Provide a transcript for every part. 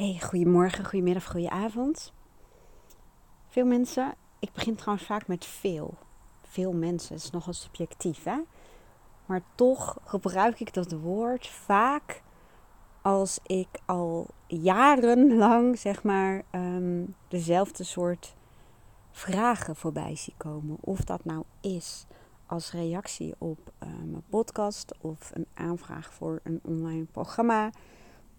Hey, goedemorgen, goedemiddag, goedenavond. Veel mensen, ik begin trouwens vaak met veel. Veel mensen, het is nogal subjectief hè. Maar toch gebruik ik dat woord vaak als ik al jarenlang zeg maar ehm, dezelfde soort vragen voorbij zie komen. Of dat nou is als reactie op uh, mijn podcast of een aanvraag voor een online programma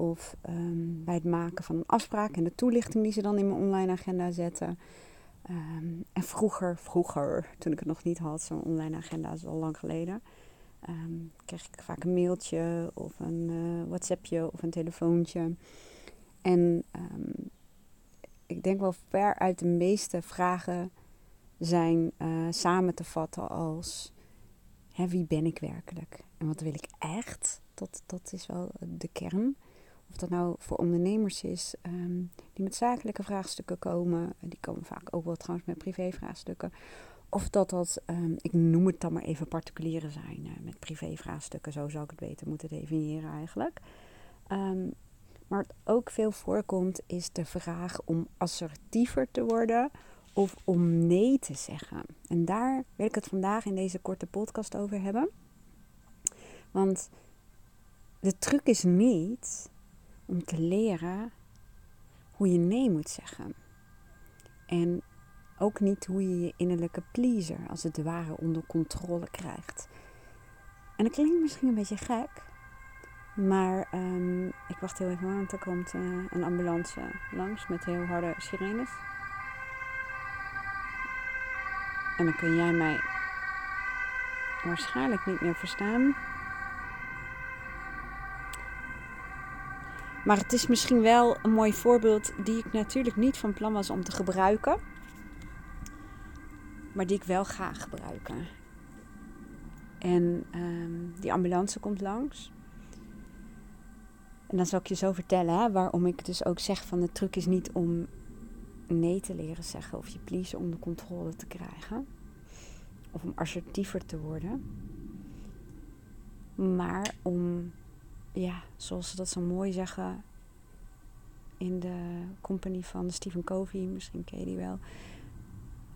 of ehm, bij het maken van een afspraak en de toelichting die ze dan in mijn online agenda zetten. Ehm, en vroeger, vroeger, toen ik het nog niet had, zo'n online agenda is al lang geleden, um, kreeg ik vaak een mailtje of een uh, WhatsAppje of een telefoontje. En ik denk wel ver uit de meeste vragen zijn uh, samen te vatten als wie ben ik werkelijk en wat wil ik echt? Dat, dat is wel de kern. Of dat nou voor ondernemers is um, die met zakelijke vraagstukken komen. Die komen vaak ook wel trouwens met privévraagstukken. Of dat dat, um, ik noem het dan maar even particulieren zijn uh, met privévraagstukken. Zo zou ik het beter moeten definiëren eigenlijk. Um, maar wat ook veel voorkomt is de vraag om assertiever te worden of om nee te zeggen. En daar wil ik het vandaag in deze korte podcast over hebben. Want de truc is niet om te leren hoe je nee moet zeggen. En ook niet hoe je je innerlijke pleaser als het ware onder controle krijgt. En dat klinkt misschien een beetje gek, maar um, ik wacht heel even, want er komt uh, een ambulance langs met heel harde sirenes. En dan kun jij mij waarschijnlijk niet meer verstaan. Maar het is misschien wel een mooi voorbeeld die ik natuurlijk niet van plan was om te gebruiken. Maar die ik wel ga gebruiken. En um, die ambulance komt langs. En dan zal ik je zo vertellen hè, waarom ik dus ook zeg van de truc is niet om nee te leren zeggen of je please onder controle te krijgen. Of om assertiever te worden. Maar om ja, zoals ze dat zo mooi zeggen in de company van Stephen Covey, misschien ken je die wel.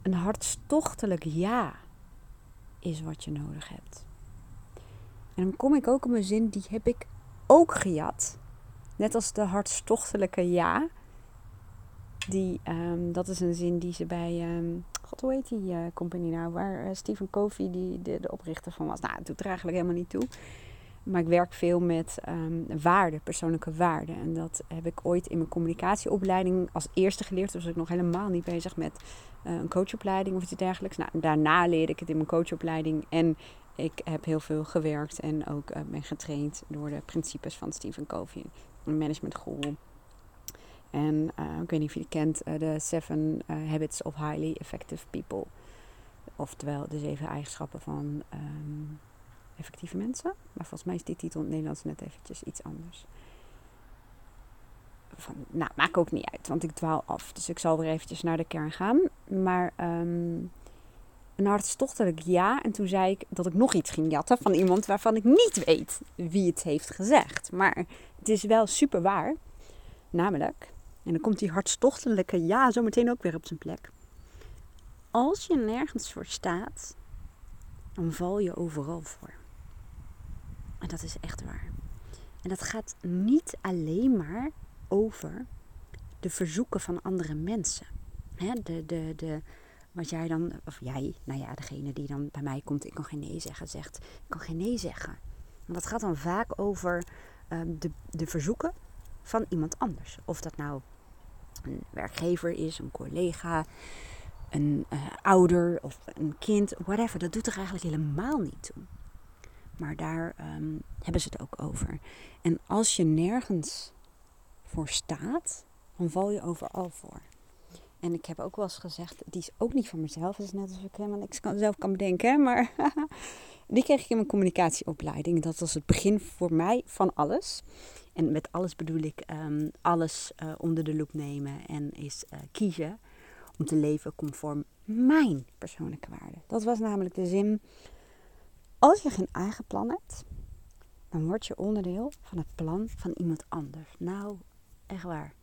Een hartstochtelijk ja is wat je nodig hebt. En dan kom ik ook op een zin, die heb ik ook gejat. Net als de hartstochtelijke ja. Die, um, dat is een zin die ze bij, um, god hoe heet die uh, company nou, waar uh, Stephen Covey die, de, de oprichter van was. Nou, het doet er eigenlijk helemaal niet toe. Maar ik werk veel met um, waarden, persoonlijke waarden. En dat heb ik ooit in mijn communicatieopleiding als eerste geleerd. Dus was ik nog helemaal niet bezig met uh, een coachopleiding of iets dergelijks. Nou, daarna leerde ik het in mijn coachopleiding. En ik heb heel veel gewerkt en ook uh, ben getraind door de principes van Stephen Covey, een managementguru. En uh, ik weet niet of je kent, de Seven Habits of Highly Effective People. Oftewel de zeven eigenschappen van um, effectieve mensen. Maar volgens mij is die titel in het Nederlands net eventjes iets anders. Van, nou, maakt ook niet uit, want ik dwaal af. Dus ik zal weer eventjes naar de kern gaan. Maar um, een hartstochtelijk ja. En toen zei ik dat ik nog iets ging jatten van iemand waarvan ik niet weet wie het heeft gezegd. Maar het is wel super waar. Namelijk, en dan komt die hartstochtelijke ja zo meteen ook weer op zijn plek. Als je nergens voor staat, dan val je overal voor. En dat is echt waar. En dat gaat niet alleen maar over de verzoeken van andere mensen. De, de, de, wat jij dan, of jij, nou ja, degene die dan bij mij komt, ik kan geen nee zeggen, zegt, ik kan geen nee zeggen. Want dat gaat dan vaak over um, de, de verzoeken van iemand anders. Of dat nou een werkgever is, een collega, een uh, ouder of een kind, whatever. Dat doet er eigenlijk helemaal niet toe. Maar daar um, hebben ze het ook over. En als je nergens voor staat, dan val je overal voor. En ik heb ook wel eens gezegd, die is ook niet van mezelf. Dat is net alsof ik helemaal niks kan, zelf kan bedenken. Maar die kreeg ik in mijn communicatieopleiding. Dat was het begin voor mij van alles. En met alles bedoel ik um, alles uh, onder de loep nemen en is uh, kiezen om te leven conform mijn persoonlijke waarden. Dat was namelijk de zin als je geen eigen plan hebt, dan word je onderdeel van het plan van iemand anders. Nou, echt waar.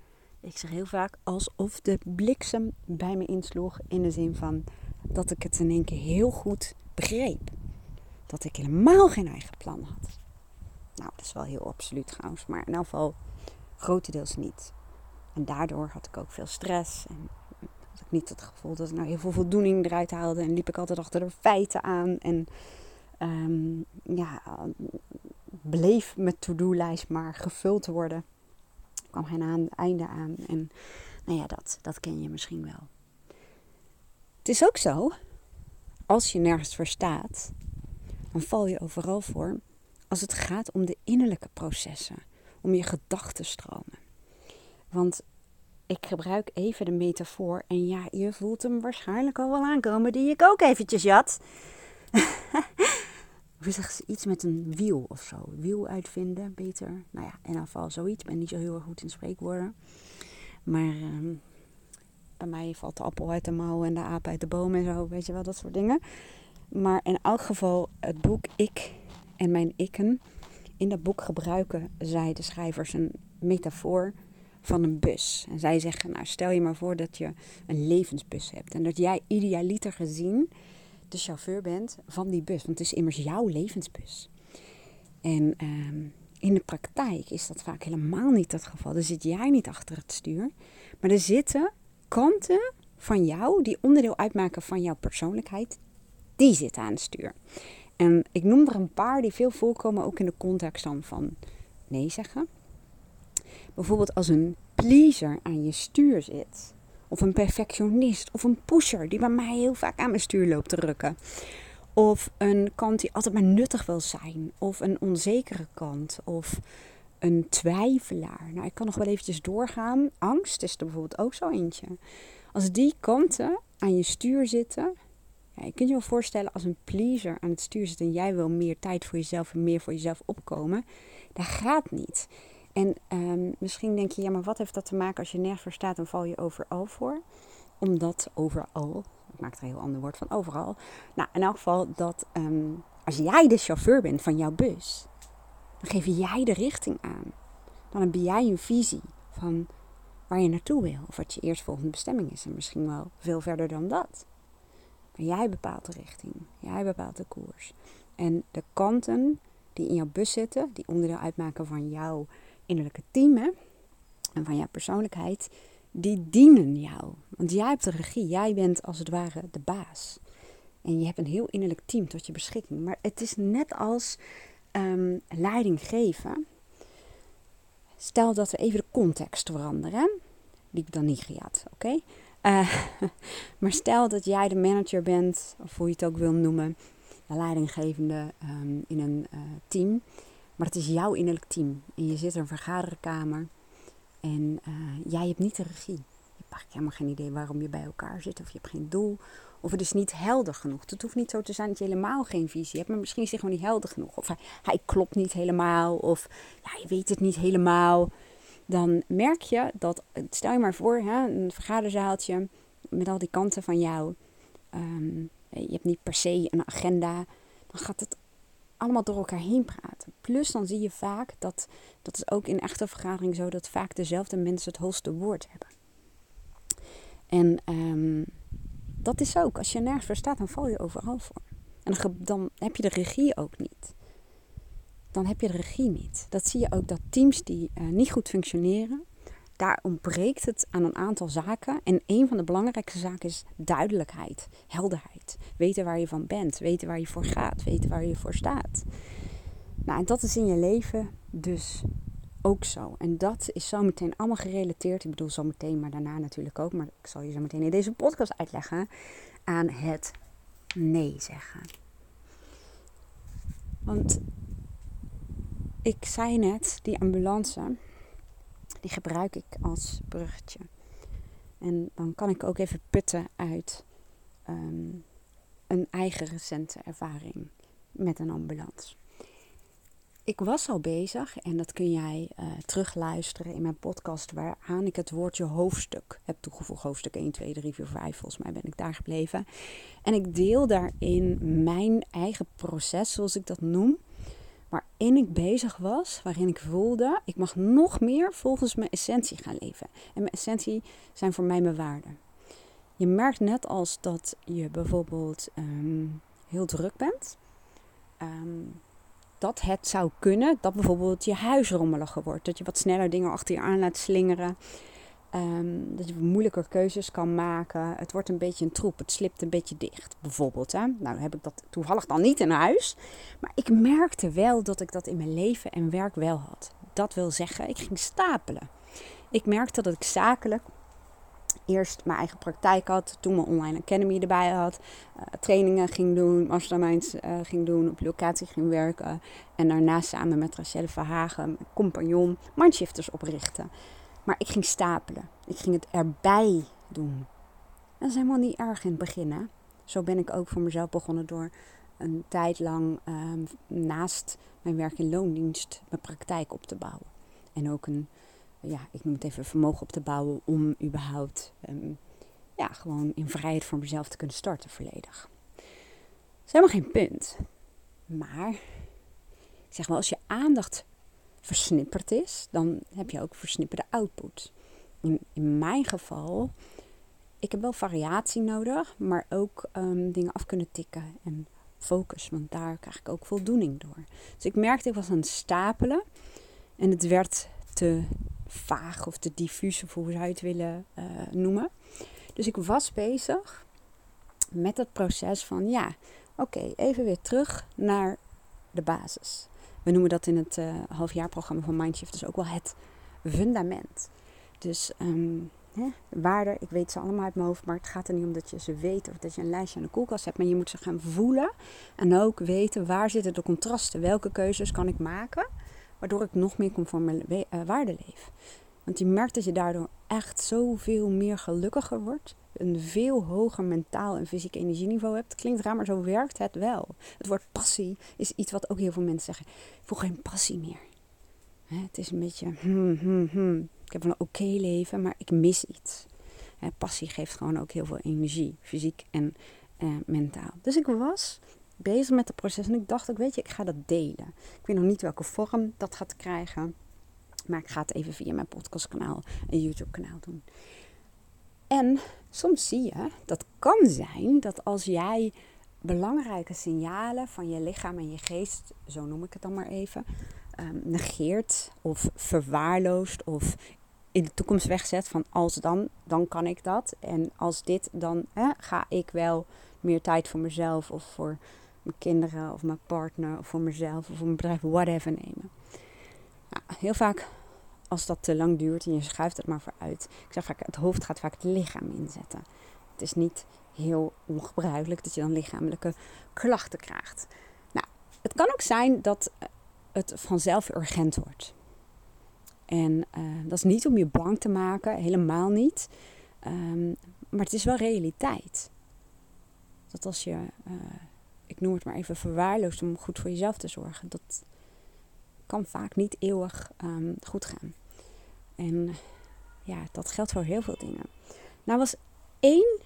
Ik zeg heel vaak alsof de bliksem bij me insloeg. In de zin van dat ik het in één keer heel goed begreep. Dat ik helemaal geen eigen plan had. Nou, dat is wel heel absoluut trouwens. Maar in elk geval grotendeels niet. En daardoor had ik ook veel stress. En had ik niet het gevoel dat ik nou heel veel voldoening eruit haalde. En liep ik altijd achter de feiten aan. En um, ja, bleef mijn to-do-lijst maar gevuld worden. Er kwam geen einde aan. En nou ja, dat, dat ken je misschien wel. Het is ook zo, als je nergens voor staat, dan val je overal voor als het gaat om de innerlijke processen, om je gedachtenstromen. Want ik gebruik even de metafoor en ja, je voelt hem waarschijnlijk al wel aankomen die ik ook eventjes had. hoe zeg ze, iets met een wiel of zo. Wiel uitvinden, beter. Nou ja, in geval zoiets. Ik ben niet zo heel erg goed in spreekwoorden. Maar ehm, bij mij valt de appel uit de mouw en de aap uit de boom en zo. Weet je wel, dat soort dingen. Maar in elk geval, het boek Ik en mijn ikken. In dat boek gebruiken zij, de schrijvers, een metafoor van een bus. En zij zeggen, nou stel je maar voor dat je een levensbus hebt. En dat jij idealiter gezien de chauffeur bent van die bus. Want het is immers jouw levensbus. En ehm, in de praktijk is dat vaak helemaal niet het geval. Dan zit jij niet achter het stuur. Maar er zitten kanten van jou die onderdeel uitmaken van jouw persoonlijkheid. Die zitten aan het stuur. En ik noem er een paar die veel voorkomen, ook in de context dan van nee zeggen. Bijvoorbeeld als een pleaser aan je stuur zit. Of een perfectionist. Of een pusher die bij mij heel vaak aan mijn stuur loopt te rukken. Of een kant die altijd maar nuttig wil zijn. Of een onzekere kant. Of een twijfelaar. Nou, ik kan nog wel eventjes doorgaan. Angst is er bijvoorbeeld ook zo eentje. Als die kanten aan je stuur zitten. Ja, je kunt je wel voorstellen als een pleaser aan het stuur zit en jij wil meer tijd voor jezelf en meer voor jezelf opkomen. Dat gaat niet. En ehm, misschien denk je, ja, maar wat heeft dat te maken als je nergens voor staat, dan val je overal voor. Omdat overal, ik maak er een heel ander woord van overal. Nou, in elk geval dat ehm, als jij de chauffeur bent van jouw bus, dan geef jij de richting aan. Dan heb jij een visie van waar je naartoe wil. Of wat je eerstvolgende bestemming is. En misschien wel veel verder dan dat. Maar jij bepaalt de richting. Jij bepaalt de koers. En de kanten die in jouw bus zitten, die onderdeel uitmaken van jouw innerlijke team hè, en van jouw persoonlijkheid, die dienen jou. Want jij hebt de regie, jij bent als het ware de baas. En je hebt een heel innerlijk team tot je beschikking. Maar het is net als um, leiding geven. Stel dat we even de context veranderen. Liep dan niet gejaat, oké? Eh, maar stel dat jij de manager bent, of hoe je het ook wil noemen, de leidinggevende um, in een uh, team. Maar het is jouw innerlijk team. En je zit in een vergaderkamer. En uh, jij hebt niet de regie. Je hebt helemaal geen idee waarom je bij elkaar zit. Of je hebt geen doel. Of het is niet helder genoeg. Het hoeft niet zo te zijn dat je helemaal geen visie hebt. Maar misschien is hij gewoon niet helder genoeg. Of hij, klopt niet helemaal. Of ja, je weet het niet helemaal. Dan merk je dat, stel je maar voor, hè, een vergaderzaaltje met al die kanten van jou. Um, je hebt niet per se een agenda. Dan gaat het allemaal door elkaar heen praten. Plus dan zie je vaak dat, dat is ook in echte vergadering zo, dat vaak dezelfde mensen het hoogste woord hebben. En um, dat is ook, als je nergens voor staat, dan val je overal voor. En dan, heb je de regie ook niet. Dan heb je de regie niet. Dat zie je ook dat teams die uh, niet goed functioneren, daar ontbreekt het aan een aantal zaken. En een van de belangrijkste zaken is duidelijkheid, helderheid. Weten waar je van bent, weten waar je voor gaat, weten waar je voor staat. Nou, en dat is in je leven dus ook zo. En dat is zometeen allemaal gerelateerd. Ik bedoel zometeen, maar daarna natuurlijk ook. Maar ik zal je zo meteen in deze podcast uitleggen aan het nee zeggen. Want ik zei net, die ambulance, die gebruik ik als bruggetje. En dan kan ik ook even putten uit ehm, een eigen recente ervaring met een ambulance. Ik was al bezig, en dat kun jij uh, terugluisteren in mijn podcast, waaraan ik het woordje hoofdstuk heb toegevoegd. Hoofdstuk 1, 2, 3, 4, 5, volgens mij ben ik daar gebleven. En ik deel daarin mijn eigen proces, zoals ik dat noem, waarin ik bezig was, waarin ik voelde, ik mag nog meer volgens mijn essentie gaan leven. En mijn essentie zijn voor mij mijn waarden. Je merkt net als dat je bijvoorbeeld ehm, heel druk bent, ehm, dat het zou kunnen dat bijvoorbeeld je huis rommeliger wordt. Dat je wat sneller dingen achter je aan laat slingeren. Ehm, dat je moeilijker keuzes kan maken. Het wordt een beetje een troep. Het slipt een beetje dicht, bijvoorbeeld. Hè? Nou heb ik dat toevallig dan niet in huis. Maar ik merkte wel dat ik dat in mijn leven en werk wel had. Dat wil zeggen, ik ging stapelen. Ik merkte dat ik zakelijk eerst mijn eigen praktijk had, toen mijn online academy erbij had, uh, trainingen ging doen, masterminds uh, ging doen, op locatie ging werken en daarna samen met Rachelle Verhagen, mijn compagnon, mindshifters oprichten. Maar ik ging stapelen. Ik ging het erbij doen. Dat is helemaal niet erg in het begin. Zo ben ik ook voor mezelf begonnen door een tijd lang ehm, naast mijn werk in loondienst mijn praktijk op te bouwen. En ook een, ja, ik noem het even vermogen op te bouwen om überhaupt um, ja, gewoon in vrijheid voor mezelf te kunnen starten volledig. Dat is helemaal geen punt. Maar ik zeg wel, als je aandacht versnipperd is, dan heb je ook versnipperde output. In, in mijn geval, ik heb wel variatie nodig, maar ook um, dingen af kunnen tikken en focus, want daar krijg ik ook voldoening door. Dus ik merkte, ik was aan het stapelen en het werd te vaag of te diffuus, of hoe zou je het willen uh, noemen. Dus ik was bezig met het proces van, ja, oké, even weer terug naar de basis. We noemen dat in het uh, halfjaarprogramma van Mindshift dus ook wel het fundament. Dus um, hè, waarden, ik weet ze allemaal uit mijn hoofd, maar het gaat er niet om dat je ze weet of dat je een lijstje aan de koelkast hebt, maar je moet ze gaan voelen en ook weten waar zitten de contrasten, welke keuzes kan ik maken, waardoor ik nog meer conform mijn uh, waarden leef. Want je merkt dat je daardoor echt zoveel meer gelukkiger wordt. Een veel hoger mentaal en fysiek energieniveau hebt. Klinkt raar, maar zo werkt het wel. Het woord passie is iets wat ook heel veel mensen zeggen. Ik voel geen passie meer. het is een beetje, hmm, hmm, hmm. ik heb een oké leven, maar ik mis iets. passie geeft gewoon ook heel veel energie, fysiek en eh, mentaal. Dus ik was bezig met het proces en ik dacht ook, weet je, ik ga dat delen. Ik weet nog niet welke vorm dat gaat krijgen. Maar ik ga het even via mijn podcastkanaal en YouTube kanaal doen. En soms zie je, dat kan zijn dat als jij belangrijke signalen van je lichaam en je geest, zo noem ik het dan maar even, um, negeert of verwaarloost of in de toekomst wegzet van als dan, dan kan ik dat. En als dit, dan ga ik wel meer tijd voor mezelf of voor mijn kinderen of mijn partner of voor mezelf of voor mijn bedrijf, whatever nemen. Heel vaak als dat te lang duurt en je schuift het maar vooruit. Ik zeg vaak, het hoofd gaat vaak het lichaam inzetten. Het is niet heel ongebruikelijk dat je dan lichamelijke klachten krijgt. Nou, het kan ook zijn dat het vanzelf urgent wordt. En uh, dat is niet om je bang te maken, helemaal niet. Um, maar het is wel realiteit. Dat als je, uh, ik noem het maar even, verwaarloost om goed voor jezelf te zorgen, dat kan vaak niet eeuwig um, goed gaan. En ja, dat geldt voor heel veel dingen. Nou was één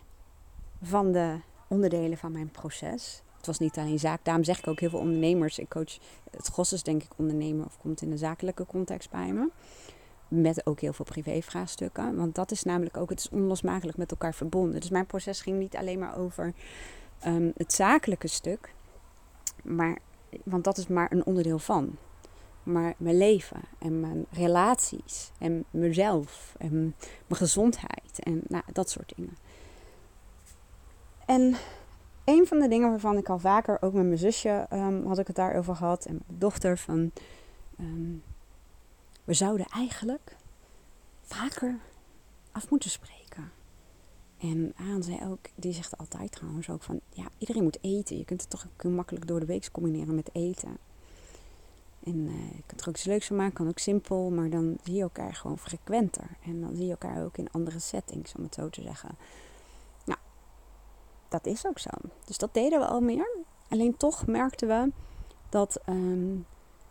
van de onderdelen van mijn proces. Het was niet alleen zaak. Daarom zeg ik ook heel veel ondernemers. Ik coach het gros is denk ik ondernemer of komt in de zakelijke context bij me. Met ook heel veel privé-vraagstukken. Want dat is namelijk ook, het is onlosmakelijk met elkaar verbonden. Dus mijn proces ging niet alleen maar over um, het zakelijke stuk. Maar, want dat is maar een onderdeel van maar mijn leven en mijn relaties en mezelf en mijn gezondheid en nou, dat soort dingen. En een van de dingen waarvan ik al vaker, ook met mijn zusje um, had ik het daarover gehad en mijn dochter, van um, we zouden eigenlijk vaker af moeten spreken. En Aan zei ook, die zegt altijd trouwens ook van, ja, iedereen moet eten. Je kunt het toch ook makkelijk door de week combineren met eten. En uh, je kunt er ook iets leuks van maken, kan ook simpel, maar dan zie je elkaar gewoon frequenter. En dan zie je elkaar ook in andere settings, om het zo te zeggen. Nou, dat is ook zo. Dus dat deden we al meer. Alleen toch merkten we dat um,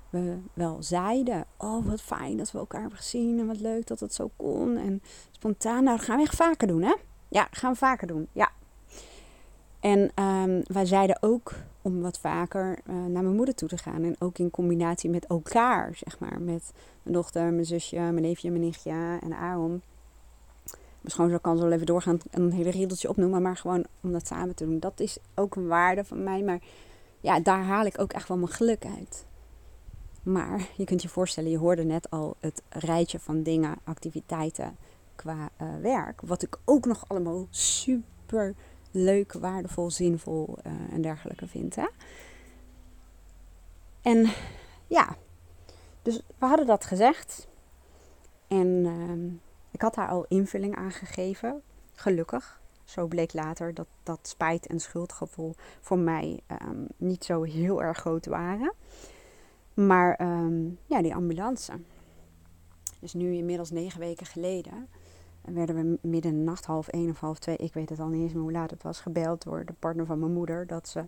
we wel zeiden: Oh, wat fijn dat we elkaar hebben gezien en wat leuk dat het zo kon. En spontaan, nou, dat gaan we echt vaker doen, hè? Ja, gaan we vaker doen, ja. En um, wij zeiden ook om wat vaker uh, naar mijn moeder toe te gaan. En ook in combinatie met elkaar, zeg maar. Met mijn dochter, mijn zusje, mijn neefje, mijn nichtje en Aaron. Mijn schoonzoon kan zo even doorgaan en een hele riedeltje opnoemen. Maar gewoon om dat samen te doen. Dat is ook een waarde van mij. Maar ja, daar haal ik ook echt wel mijn geluk uit. Maar je kunt je voorstellen, je hoorde net al het rijtje van dingen, activiteiten qua uh, werk. Wat ik ook nog allemaal super leuk, waardevol, zinvol uh, en dergelijke vind. Hè? En ja, dus we hadden dat gezegd. En uh, ik had daar al invulling aan gegeven. Gelukkig. Zo bleek later dat dat spijt en schuldgevoel voor mij um, niet zo heel erg groot waren. Maar um, ja, die ambulance. Dus nu inmiddels negen weken geleden werden we midden in de nacht, half één of half twee, ik weet het al niet eens meer hoe laat het was, gebeld door de partner van mijn moeder dat ze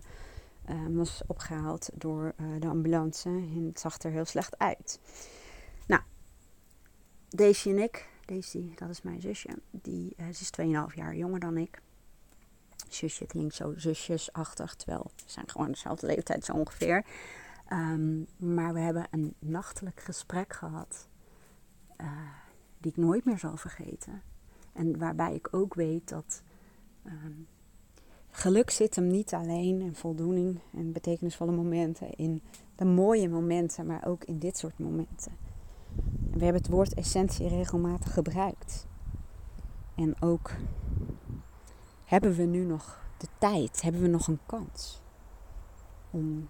uh, was opgehaald door uh, de ambulance. En het zag er heel slecht uit. Nou, Daisy en ik, Daisy, dat is mijn zusje, die uh, ze is 2,5 jaar jonger dan ik. Zusje klinkt zo zusjesachtig, terwijl we zijn gewoon dezelfde leeftijd zo ongeveer. Um, maar we hebben een nachtelijk gesprek gehad die ik nooit meer zal vergeten. En waarbij ik ook weet dat um, geluk zit hem niet alleen in voldoening en betekenisvolle momenten, in de mooie momenten, maar ook in dit soort momenten. we hebben het woord essentie regelmatig gebruikt. En ook hebben we nu nog de tijd, hebben we nog een kans om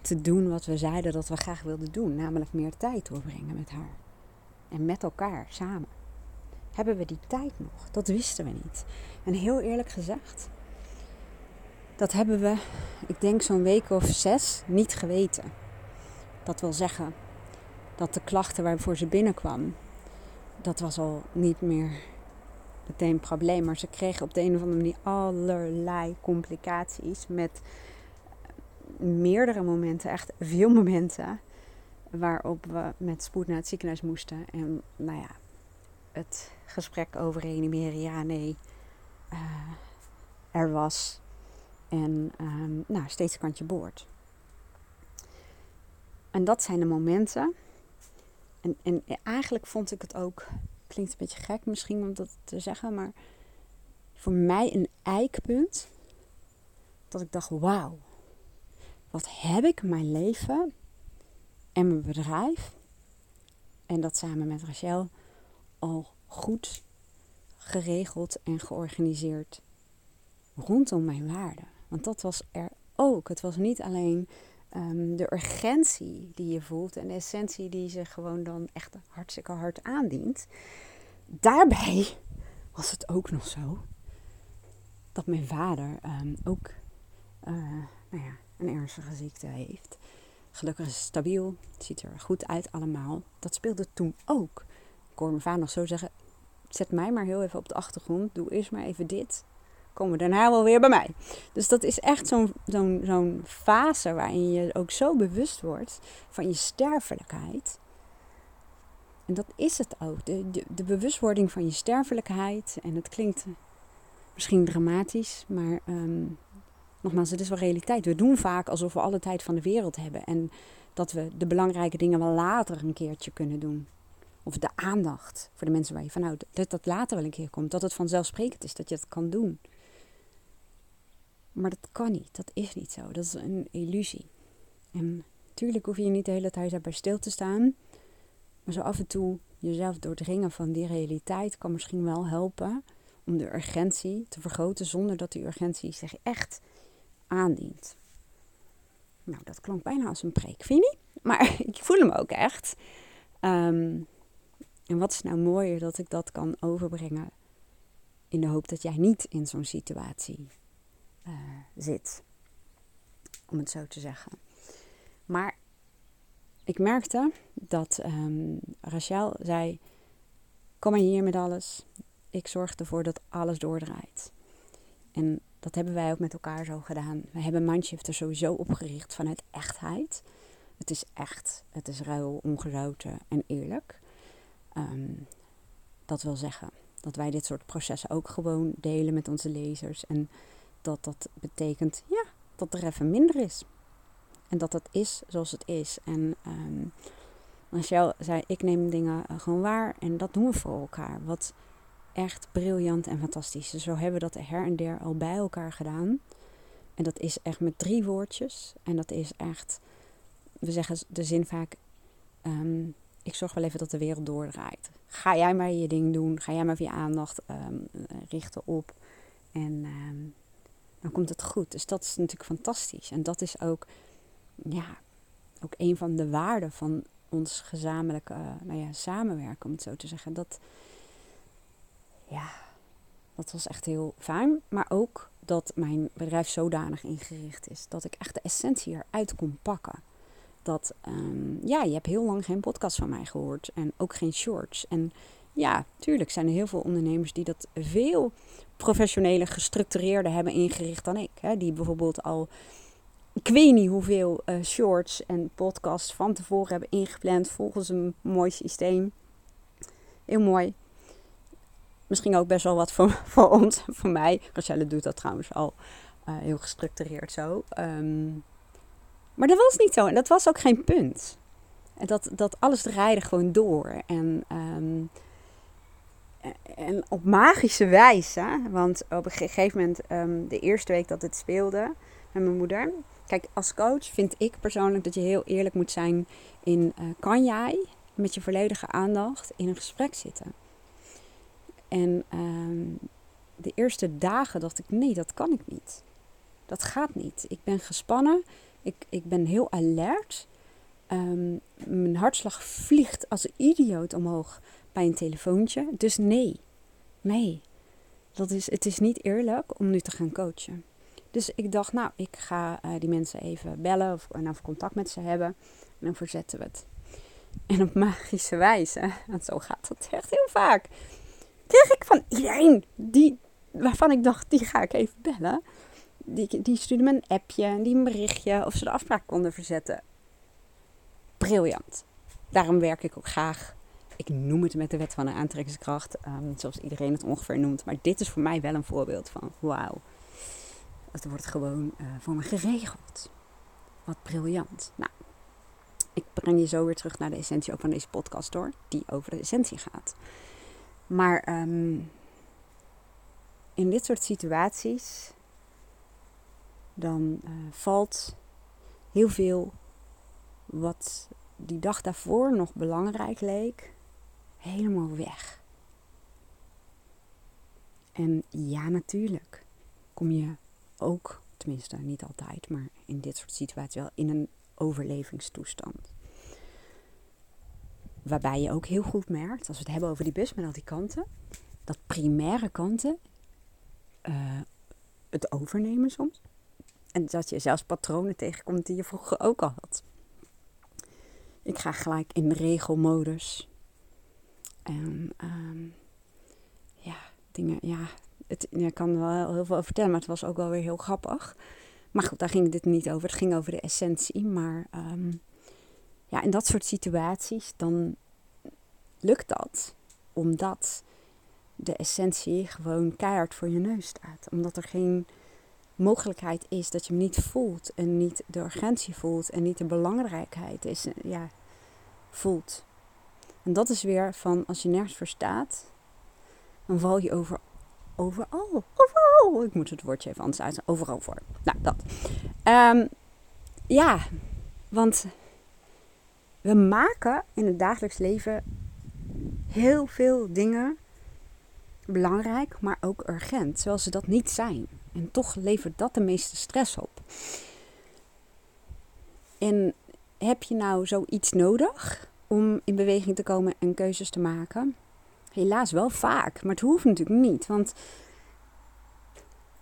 te doen wat we zeiden dat we graag wilden doen, namelijk meer tijd doorbrengen met haar en met elkaar samen. Hebben we die tijd nog? Dat wisten we niet. En heel eerlijk gezegd, dat hebben we, ik denk zo'n week of zes, niet geweten. Dat wil zeggen dat de klachten waarvoor ze binnenkwam, dat was al niet meer meteen een probleem. Maar ze kregen op de een of andere manier allerlei complicaties met meerdere momenten, echt veel momenten waarop we met spoed naar het ziekenhuis moesten. En nou ja, het gesprek over reanimeren, ja, nee, uh, er was. En um, nou, steeds kantje boord. En dat zijn de momenten. En, en eigenlijk vond ik het ook, klinkt een beetje gek misschien om dat te zeggen, maar voor mij een eikpunt. Dat ik dacht, wauw, wat heb ik mijn leven en mijn bedrijf. En dat samen met Rachel al goed geregeld en georganiseerd rondom mijn waarden. Want dat was er ook. Het was niet alleen um, de urgentie die je voelt en de essentie die je gewoon dan echt hartstikke hard aandient. Daarbij was het ook nog zo dat mijn vader um, ook uh, nou ja, een ernstige ziekte heeft. Gelukkig is het stabiel. Het ziet er goed uit allemaal. Dat speelde toen ook. Ik hoor mijn vader nog zo zeggen. Zet mij maar heel even op de achtergrond. Doe eerst maar even dit. Komen we daarna wel weer bij mij. Dus dat is echt zo'n zo'n fase waarin je ook zo bewust wordt van je sterfelijkheid. En dat is het ook. De, de, bewustwording van je sterfelijkheid. En het klinkt misschien dramatisch, maar um, nogmaals, het is wel realiteit. We doen vaak alsof we alle tijd van de wereld hebben. En dat we de belangrijke dingen wel later een keertje kunnen doen. Of de aandacht voor de mensen waar je van houdt. Dat dat later wel een keer komt. Dat het vanzelfsprekend is dat je dat kan doen. Maar dat kan niet. Dat is niet zo. Dat is een illusie. En natuurlijk hoef je niet de hele tijd daarbij stil te staan. Maar zo af en toe jezelf doordringen van die realiteit kan misschien wel helpen om de urgentie te vergroten zonder dat die urgentie zich echt aandient. Nou, dat klonk bijna als een preek, vind je niet? Maar ik voel hem ook echt. Um, en wat is nou mooier dat ik dat kan overbrengen in de hoop dat jij niet in zo'n situatie uh, zit. Om het zo te zeggen. Maar ik merkte dat um, Rachel zei: Kom maar hier met alles. Ik zorg ervoor dat alles doordraait. En dat hebben wij ook met elkaar zo gedaan. We hebben Mindshifter sowieso opgericht vanuit echtheid. Het is echt, het is ruil, ongezouten en eerlijk. Um, dat wil zeggen dat wij dit soort processen ook gewoon delen met onze lezers. En dat dat betekent, ja, dat er even minder is. En dat het is zoals het is. En um, zei, ik neem dingen eh, gewoon waar en dat doen we voor elkaar. Wat echt briljant en fantastisch. Dus zo hebben we dat her en der al bij elkaar gedaan. En dat is echt met drie woordjes. En dat is echt, we zeggen de zin vaak, ehm, ik zorg wel even dat de wereld doordraait. Ga jij maar je ding doen. Ga jij maar je aandacht ehm, richten op. En ehm, dan komt het goed. Dus dat is natuurlijk fantastisch. En dat is ook, ja, ook een van de waarden van ons gezamenlijke nou ja, samenwerken, om het zo te zeggen. Dat, ja, dat was echt heel fijn. Maar ook dat mijn bedrijf zodanig ingericht is dat ik echt de essentie eruit kon pakken. Dat, um, ja, je hebt heel lang geen podcast van mij gehoord en ook geen shorts. En ja, tuurlijk zijn er heel veel ondernemers die dat veel professioneler, gestructureerder hebben ingericht dan ik. Hè? Die bijvoorbeeld al, ik weet niet hoeveel uh, shorts en podcasts van tevoren hebben ingepland volgens een mooi systeem. Heel mooi. Misschien ook best wel wat voor, voor ons, voor mij. Rachelle doet dat trouwens al uh, heel gestructureerd zo. Um, maar dat was niet zo. En dat was ook geen punt. Dat, dat alles draaide gewoon door. En, um, en op magische wijze. Want op een gegeven moment, um, de eerste week dat het speelde met mijn moeder. Kijk, als coach vind ik persoonlijk dat je heel eerlijk moet zijn in... Uh, kan jij met je volledige aandacht in een gesprek zitten? En um, de eerste dagen dacht ik, nee, dat kan ik niet. Dat gaat niet. Ik ben gespannen. Ik, ik ben heel alert. Um, mijn hartslag vliegt als een idioot omhoog bij een telefoontje. Dus nee, nee. Dat is, het is niet eerlijk om nu te gaan coachen. Dus ik dacht, nou, ik ga uh, die mensen even bellen of, en even contact met ze hebben. En dan verzetten we het. En op magische wijze, want zo gaat dat echt heel vaak, kreeg ik van iedereen die, waarvan ik dacht, die ga ik even bellen. Die, die stuurde me een appje, die een berichtje of ze de afspraak konden verzetten. Briljant. Daarom werk ik ook graag. Ik noem het met de wet van de aantrekkingskracht, um, zoals iedereen het ongeveer noemt. Maar dit is voor mij wel een voorbeeld van wauw. Het wordt gewoon uh, voor me geregeld. Wat briljant. Nou, ik breng je zo weer terug naar de essentie ook van deze podcast door, die over de essentie gaat. Maar um, in dit soort situaties dan uh, valt heel veel wat die dag daarvoor nog belangrijk leek, helemaal weg. En ja, natuurlijk kom je ook, tenminste niet altijd, maar in dit soort situaties wel in een overlevingstoestand. Waarbij je ook heel goed merkt, als we het hebben over die bus met al die kanten, dat primaire kanten uh, het overnemen soms. En dat je zelfs patronen tegenkomt die je vroeger ook al had. Ik ga gelijk in regelmodus. En um, ja, dingen, ja, het, ik kan er wel heel veel over vertellen, maar het was ook wel weer heel grappig. Maar goed, daar ging dit niet over. Het ging over de essentie. Maar um, ja, in dat soort situaties, dan lukt dat. Omdat de essentie gewoon keihard voor je neus staat. Omdat er geen mogelijkheid is dat je hem niet voelt en niet de urgentie voelt en niet de belangrijkheid is, ja, voelt. En dat is weer van als je nergens voor staat, dan val je over, overal, overal. Ik moet het woordje even anders uit, overal voor. Nou, dat. Um, ja, want we maken in het dagelijks leven heel veel dingen belangrijk, maar ook urgent, zoals ze dat niet zijn. En toch levert dat de meeste stress op. En heb je nou zoiets nodig om in beweging te komen en keuzes te maken? Helaas wel vaak, maar het hoeft natuurlijk niet. Want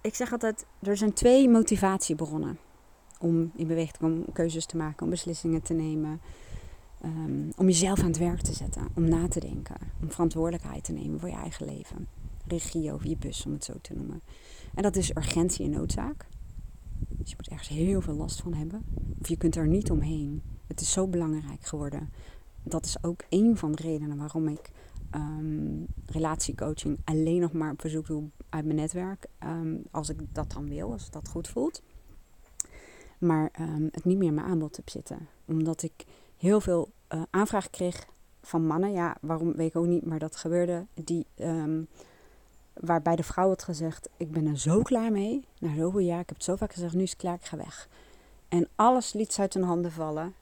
ik zeg altijd, er zijn twee motivatiebronnen om in beweging te komen, om keuzes te maken, om beslissingen te nemen. Um, om jezelf aan het werk te zetten, om na te denken, om verantwoordelijkheid te nemen voor je eigen leven. Regie over je bus, om het zo te noemen. En dat is urgentie en noodzaak. Dus je moet ergens heel veel last van hebben. Of je kunt er niet omheen. Het is zo belangrijk geworden. Dat is ook een van de redenen waarom ik um, relatiecoaching alleen nog maar op verzoek doe uit mijn netwerk. Um, als ik dat dan wil, als dat goed voelt. maar ehm, het niet meer in mijn aanbod heb zitten. Omdat ik heel veel uh, aanvragen kreeg van mannen. Ja, waarom weet ik ook niet, maar dat gebeurde. Die, um, waarbij de vrouw had gezegd: Ik ben er zo klaar mee. Na zoveel jaar, ik heb het zo vaak gezegd: Nu is het klaar, ik ga weg. En alles liet ze uit hun handen vallen.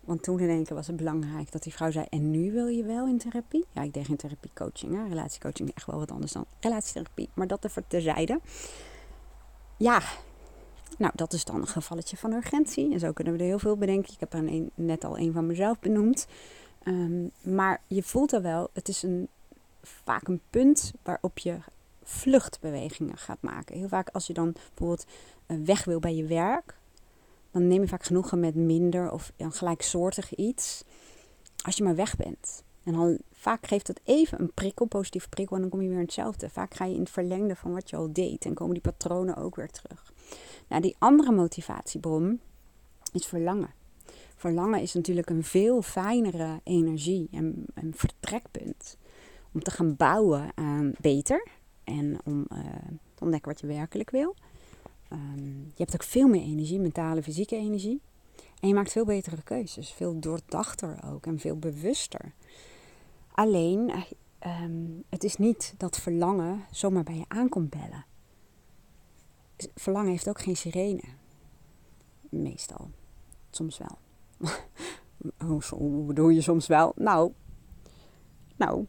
Want toen in één keer was het belangrijk dat die vrouw zei: En nu wil je wel in therapie? Ja, ik deed geen therapiecoaching. Hè? Relatiecoaching echt wel wat anders dan relatietherapie. Maar dat even terzijde. Ja, nou, dat is dan een gevalletje van urgentie. En zo kunnen we er heel veel bedenken. Ik heb er net al een van mezelf benoemd. Um, maar je voelt er wel, het is een, vaak een punt waarop je vluchtbewegingen gaat maken. Heel vaak als je dan bijvoorbeeld eh, weg wil bij je werk, dan neem je vaak genoegen met minder of een gelijksoortig iets. Als je maar weg bent. En dan vaak geeft het even een prikkel, positieve prikkel, en dan kom je weer in hetzelfde. Vaak ga je in het verlengde van wat je al deed en komen die patronen ook weer terug. Nou, die andere motivatiebron is verlangen. Verlangen is natuurlijk een veel fijnere energie en een vertrekpunt om te gaan bouwen aan beter en om uh, te ontdekken wat je werkelijk wil. Um, je hebt ook veel meer energie, mentale, fysieke energie. En je maakt veel betere keuzes, veel doordachter ook en veel bewuster. Alleen, um, het is niet dat verlangen zomaar bij je aankomt bellen. Verlangen heeft ook geen sirene. Meestal. Soms wel. Hoe bedoel je soms wel? Nou, nou,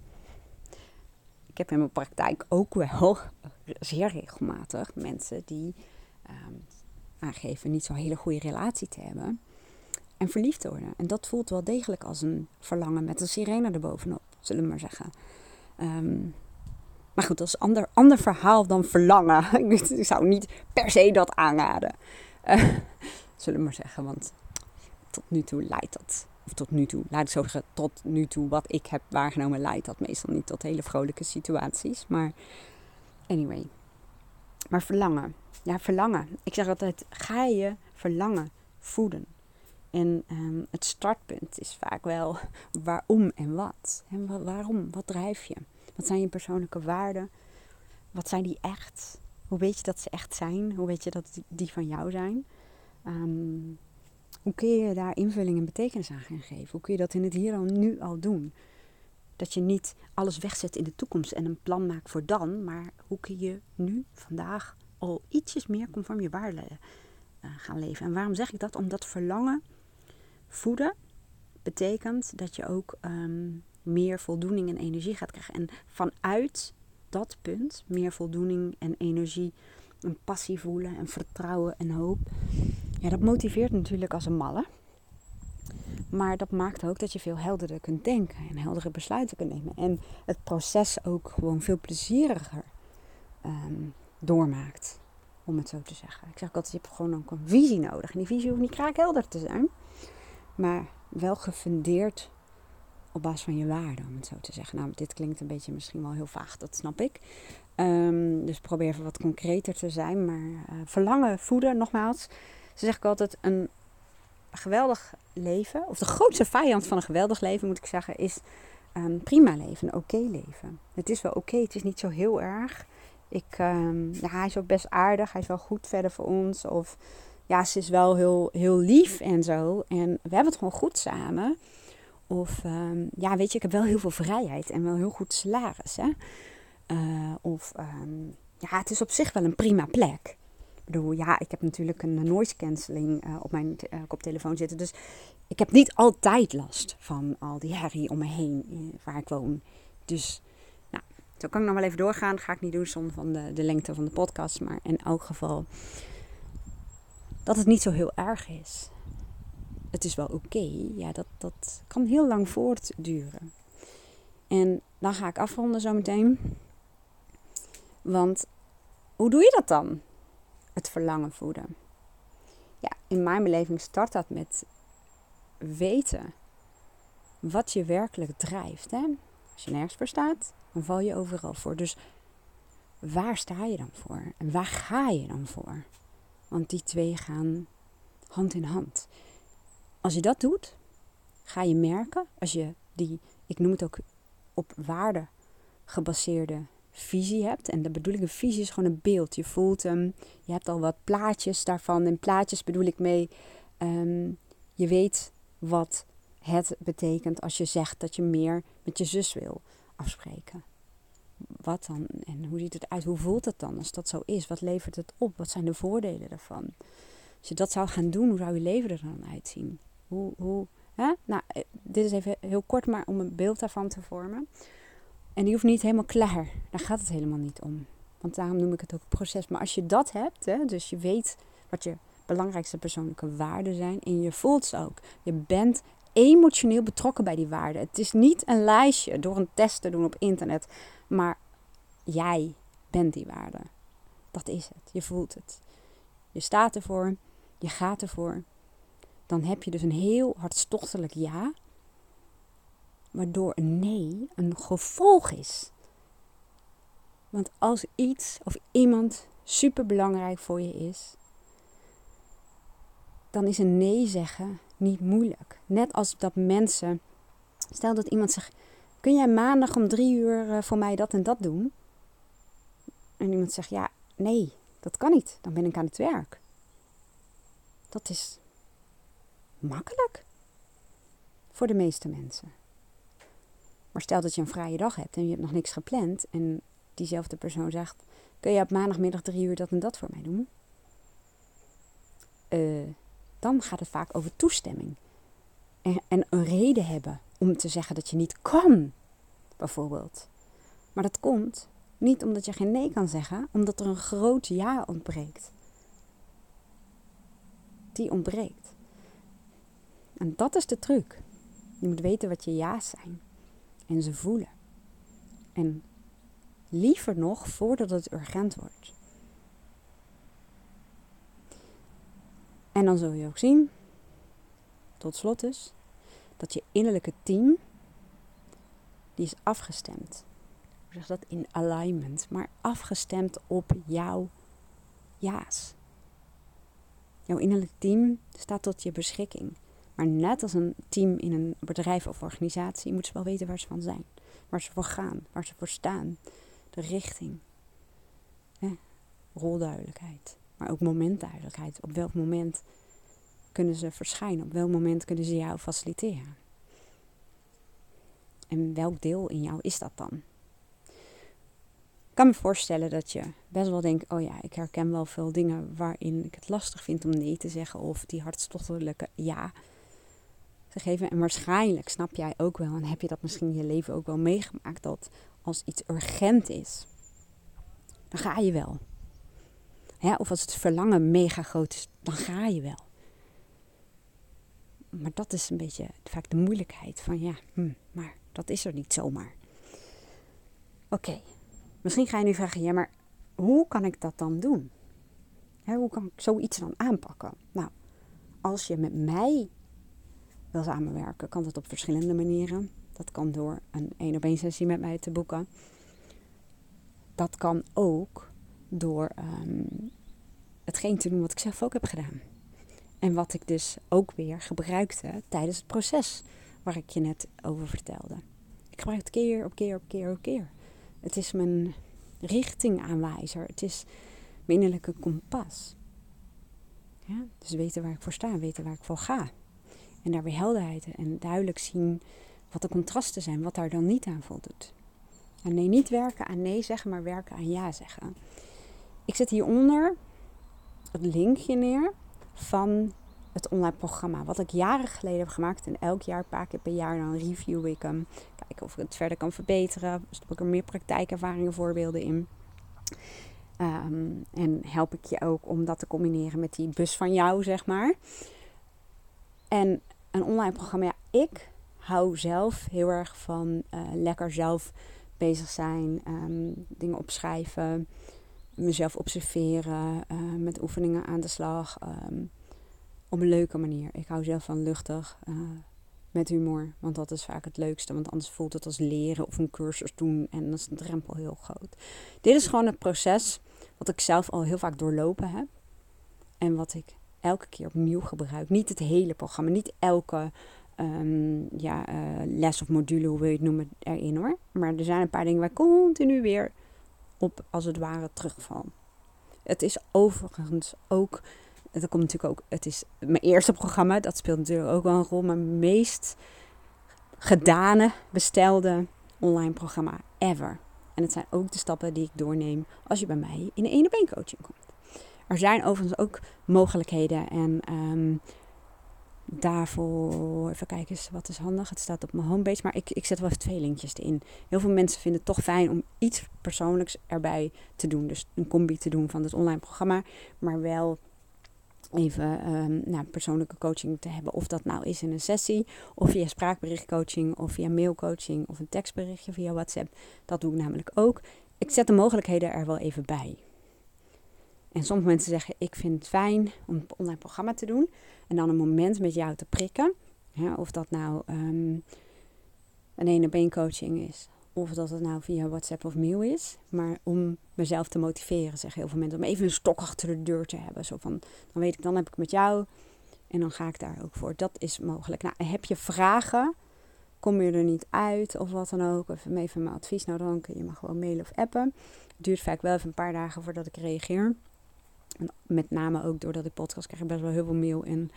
ik heb in mijn praktijk ook wel zeer regelmatig mensen die um, aangeven niet zo'n hele goede relatie te hebben en verliefd worden. En dat voelt wel degelijk als een verlangen met een sirene erbovenop, zullen we maar zeggen. Um, maar goed, dat is een ander, ander verhaal dan verlangen. ik zou niet per se dat aanraden. Uh, zullen we maar zeggen, want tot nu toe leidt dat, of tot nu toe, laat ik zo zeggen, tot nu toe wat ik heb waargenomen, leidt dat meestal niet tot hele vrolijke situaties. Maar anyway. Maar verlangen. Ja, verlangen. Ik zeg altijd, ga je verlangen voeden. En um, het startpunt is vaak wel waarom en wat. En waarom? Wat drijf je? Wat zijn je persoonlijke waarden? Wat zijn die echt? Hoe weet je dat ze echt zijn? Hoe weet je dat die van jou zijn? Um, hoe kun je daar invulling en betekenis aan gaan geven? Hoe kun je dat in het hier en nu al doen? Dat je niet alles wegzet in de toekomst en een plan maakt voor dan, maar hoe kun je nu, vandaag, al ietsjes meer conform je waarden uh, gaan leven? En waarom zeg ik dat? Omdat verlangen voeden betekent dat je ook um, meer voldoening en energie gaat krijgen. En vanuit dat punt, meer voldoening en energie, en passie voelen en vertrouwen en hoop, ja, dat motiveert natuurlijk als een malle. Maar dat maakt ook dat je veel helderder kunt denken en heldere besluiten kunt nemen. En het proces ook gewoon veel plezieriger um, doormaakt. Om het zo te zeggen. Ik zeg altijd, je hebt gewoon ook een visie nodig. En die visie hoeft niet kraakhelder te zijn. Maar wel gefundeerd op basis van je waarden, om het zo te zeggen. Nou, dit klinkt een beetje misschien wel heel vaag, dat snap ik. Um, dus probeer even wat concreter te zijn. Maar uh, verlangen voeden, nogmaals, ze zeg ik altijd, een geweldig leven, of de grootste vijand van een geweldig leven moet ik zeggen, is um, prima leven, een oké leven. Het is wel oké, het is niet zo heel erg. Ik, um, ja, hij is ook best aardig, hij is wel goed verder voor ons. Of ja, ze is wel heel, heel lief en zo. En we hebben het gewoon goed samen. Of um, ja, weet je, ik heb wel heel veel vrijheid en wel heel goed salaris. Hè? Uh, of ja, het is op zich wel een prima plek. Ik bedoel, ja, ik heb natuurlijk een noise cancelling uh, op mijn uh, koptelefoon zitten. Dus ik heb niet altijd last van al die herrie om me heen waar ik woon. Dus, nou, zo kan ik nog wel even doorgaan. Ga ik niet doen zonder van de, de lengte van de podcast. Maar in elk geval, dat het niet zo heel erg is. Het is wel oké. Ja, dat, dat kan heel lang voortduren. En dan ga ik afronden zometeen. Want hoe doe je dat dan? het verlangen voeden. Ja, in mijn beleving start dat met weten wat je werkelijk drijft. Hè? Als je nergens voor staat, dan val je overal voor. Dus waar sta je dan voor? En waar ga je dan voor? Want die twee gaan hand in hand. Als je dat doet, ga je merken, als je die, ik noem het ook op waarde gebaseerde visie hebt. En de bedoeling, een visie is gewoon een beeld. Je voelt hem, je hebt al wat plaatjes daarvan. En plaatjes bedoel ik mee, ehm, je weet wat het betekent als je zegt dat je meer met je zus wil afspreken. Wat dan? En hoe ziet het uit? Hoe voelt het dan als dat zo is? Wat levert het op? Wat zijn de voordelen daarvan? Als je dat zou gaan doen, hoe zou je leven er dan uitzien? Hoe, hoe, hè? Nou, eh, dit is even heel kort, maar om een beeld daarvan te vormen. En die hoeft niet helemaal klaar. Daar gaat het helemaal niet om. Want daarom noem ik het ook proces. Maar als je dat hebt, hè, dus je weet wat je belangrijkste persoonlijke waarden zijn. En je voelt ze ook. Je bent emotioneel betrokken bij die waarden. Het is niet een lijstje door een test te doen op internet. Maar jij bent die waarde. Dat is het. Je voelt het. Je staat ervoor. Je gaat ervoor. Dan heb je dus een heel hartstochtelijk ja waardoor een nee een gevolg is. Want als iets of iemand super belangrijk voor je is, dan is een nee zeggen niet moeilijk. Net als dat mensen, stel dat iemand zegt: Kun jij maandag om drie uur eh, voor mij dat en dat doen? En iemand zegt: Ja, nee, dat kan niet. Dan ben ik aan het werk. Dat is makkelijk voor de meeste mensen. Maar stel dat je een vrije dag hebt en je hebt nog niks gepland en diezelfde persoon zegt: Kun je op maandagmiddag drie uur dat en dat voor mij doen? Uh, dan gaat het vaak over toestemming. En, en een reden hebben om te zeggen dat je niet kan, bijvoorbeeld. Maar dat komt niet omdat je geen nee kan zeggen, omdat er een groot ja ontbreekt. Die ontbreekt. En dat is de truc. Je moet weten wat je ja's zijn en ze voelen. En liever nog voordat het urgent wordt. En dan zul je ook zien, tot slot dus, dat je innerlijke team, die is afgestemd. Hoe zeg dat? In alignment, maar afgestemd op jouw ja's. Jouw innerlijke team staat tot je beschikking. Maar net als een team in een bedrijf of organisatie moeten ze wel weten waar ze van zijn. Waar ze voor gaan, waar ze voor staan. De richting. rolduidelijkheid. Maar ook momentduidelijkheid. Op welk moment kunnen ze verschijnen? Op welk moment kunnen ze jou faciliteren? En welk deel in jou is dat dan? Ik kan me voorstellen dat je best wel denkt: oh ja, ik herken wel veel dingen waarin ik het lastig vind om nee te zeggen. Of die hartstochtelijke ja te geven. En waarschijnlijk snap jij ook wel, en heb je dat misschien in je leven ook wel meegemaakt, dat als iets urgent is, dan ga je wel. Of als het verlangen mega groot is, dan ga je wel. Maar dat is een beetje vaak de moeilijkheid van ja, hm, maar dat is er niet zomaar. Oké, misschien ga je nu vragen, ja, maar hoe kan ik dat dan doen? hoe kan ik zoiets dan aanpakken? Nou, als je met mij wil samenwerken, kan dat op verschillende manieren. Dat kan door een één op één sessie met mij te boeken. Dat kan ook door um, hetgeen te doen wat ik zelf ook heb gedaan. En wat ik dus ook weer gebruikte tijdens het proces waar ik je net over vertelde. Ik gebruik het keer op keer op keer op keer. Het is mijn richtingaanwijzer. Het is mijn innerlijke kompas. Ja, dus weten waar ik voor sta, weten waar ik voor ga. En daar weer helderheid en duidelijk zien wat de contrasten zijn, wat daar dan niet aan voldoet. En nee, niet werken aan nee zeggen, maar werken aan ja zeggen. Ik zet hieronder het linkje neer van het online programma. Wat ik jaren geleden heb gemaakt. En elk jaar, een paar keer per jaar, dan review ik hem. Kijken of ik het verder kan verbeteren. Stop ik er meer praktijkervaringen, voorbeelden in. Ehm, en help ik je ook om dat te combineren met die bus van jou, zeg maar. En een online programma, ja, ik hou zelf heel erg van uh, lekker zelf bezig zijn, um, dingen opschrijven, mezelf observeren, uh, met oefeningen aan de slag. Um, op een leuke manier. Ik hou zelf van luchtig, uh, met humor, want dat is vaak het leukste. Want anders voelt het als leren of een cursus doen en dan is de drempel heel groot. Dit is gewoon het proces wat ik zelf al heel vaak doorlopen heb en wat ik elke keer opnieuw gebruik. Niet het hele programma, niet elke um, ja, uh, les of module, hoe wil je het noemen, erin hoor. Maar er zijn een paar dingen waar ik continu weer op als het ware terugval. Het is overigens ook, dat komt natuurlijk ook, het is mijn eerste programma, dat speelt natuurlijk ook wel een rol, mijn meest gedane, bestelde online programma ever. En het zijn ook de stappen die ik doorneem als je bij mij in een ene been coaching komt. Er zijn overigens ook mogelijkheden en um, daarvoor, even kijken wat is handig. Het staat op mijn homepage, maar ik, ik zet wel even twee linkjes in. Heel veel mensen vinden het toch fijn om iets persoonlijks erbij te doen. Dus een combi te doen van het online programma, maar wel even um, nou, persoonlijke coaching te hebben. Of dat nou is in een sessie, of via spraakberichtcoaching, of via mailcoaching, of een tekstberichtje via WhatsApp. Dat doe ik namelijk ook. Ik zet de mogelijkheden er wel even bij. En sommige mensen zeggen, ik vind het fijn om een online programma te doen. En dan een moment met jou te prikken. of dat nou um, een ene been coaching is. Of dat het nou via WhatsApp of mail is. Maar om mezelf te motiveren, zeggen heel veel mensen. Om even een stok achter de deur te hebben. Zo van, dan weet ik, dan heb ik met jou. En dan ga ik daar ook voor. Dat is mogelijk. Nou, heb je vragen? Kom je er niet uit of wat dan ook? Of even mijn advies. Nou, dan kun je me gewoon mailen of appen. Het duurt vaak wel even een paar dagen voordat ik reageer. Met name ook doordat ik podcast krijg, best wel heel veel mail en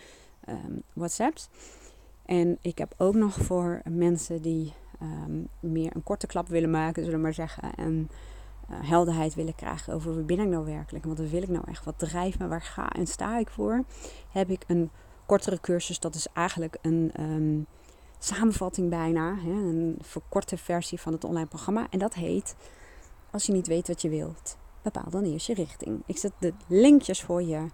um, WhatsApps. En ik heb ook nog voor mensen die um, meer een korte klap willen maken, zullen we maar zeggen. En uh, helderheid willen krijgen over wie ben ik nou werkelijk wat wil ik nou echt, wat drijft me, waar ga en sta ik voor. Heb ik een kortere cursus, dat is eigenlijk een um, samenvatting bijna, hè, een verkorte versie van het online programma. En dat heet Als je niet weet wat je wilt, bepaal dan eerst je richting. Ik zet de linkjes voor je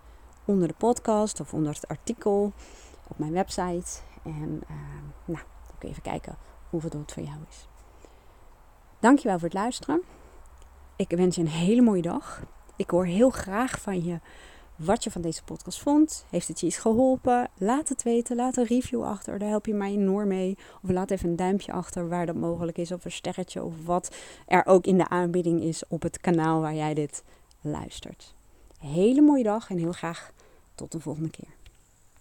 onder de podcast of onder het artikel op mijn website. En uh, nou, dan kun je even kijken hoeveel het voor jou is. Dankjewel voor het luisteren. Ik wens je een hele mooie dag. Ik hoor heel graag van je wat je van deze podcast vond. Heeft het je iets geholpen? Laat het weten. Laat een review achter. Daar help je mij enorm mee. Of laat even een duimpje achter waar dat mogelijk is. Of een sterretje. Of wat er ook in de aanbieding is op het kanaal waar jij dit luistert. Hele mooie dag en heel graag tot de volgende keer.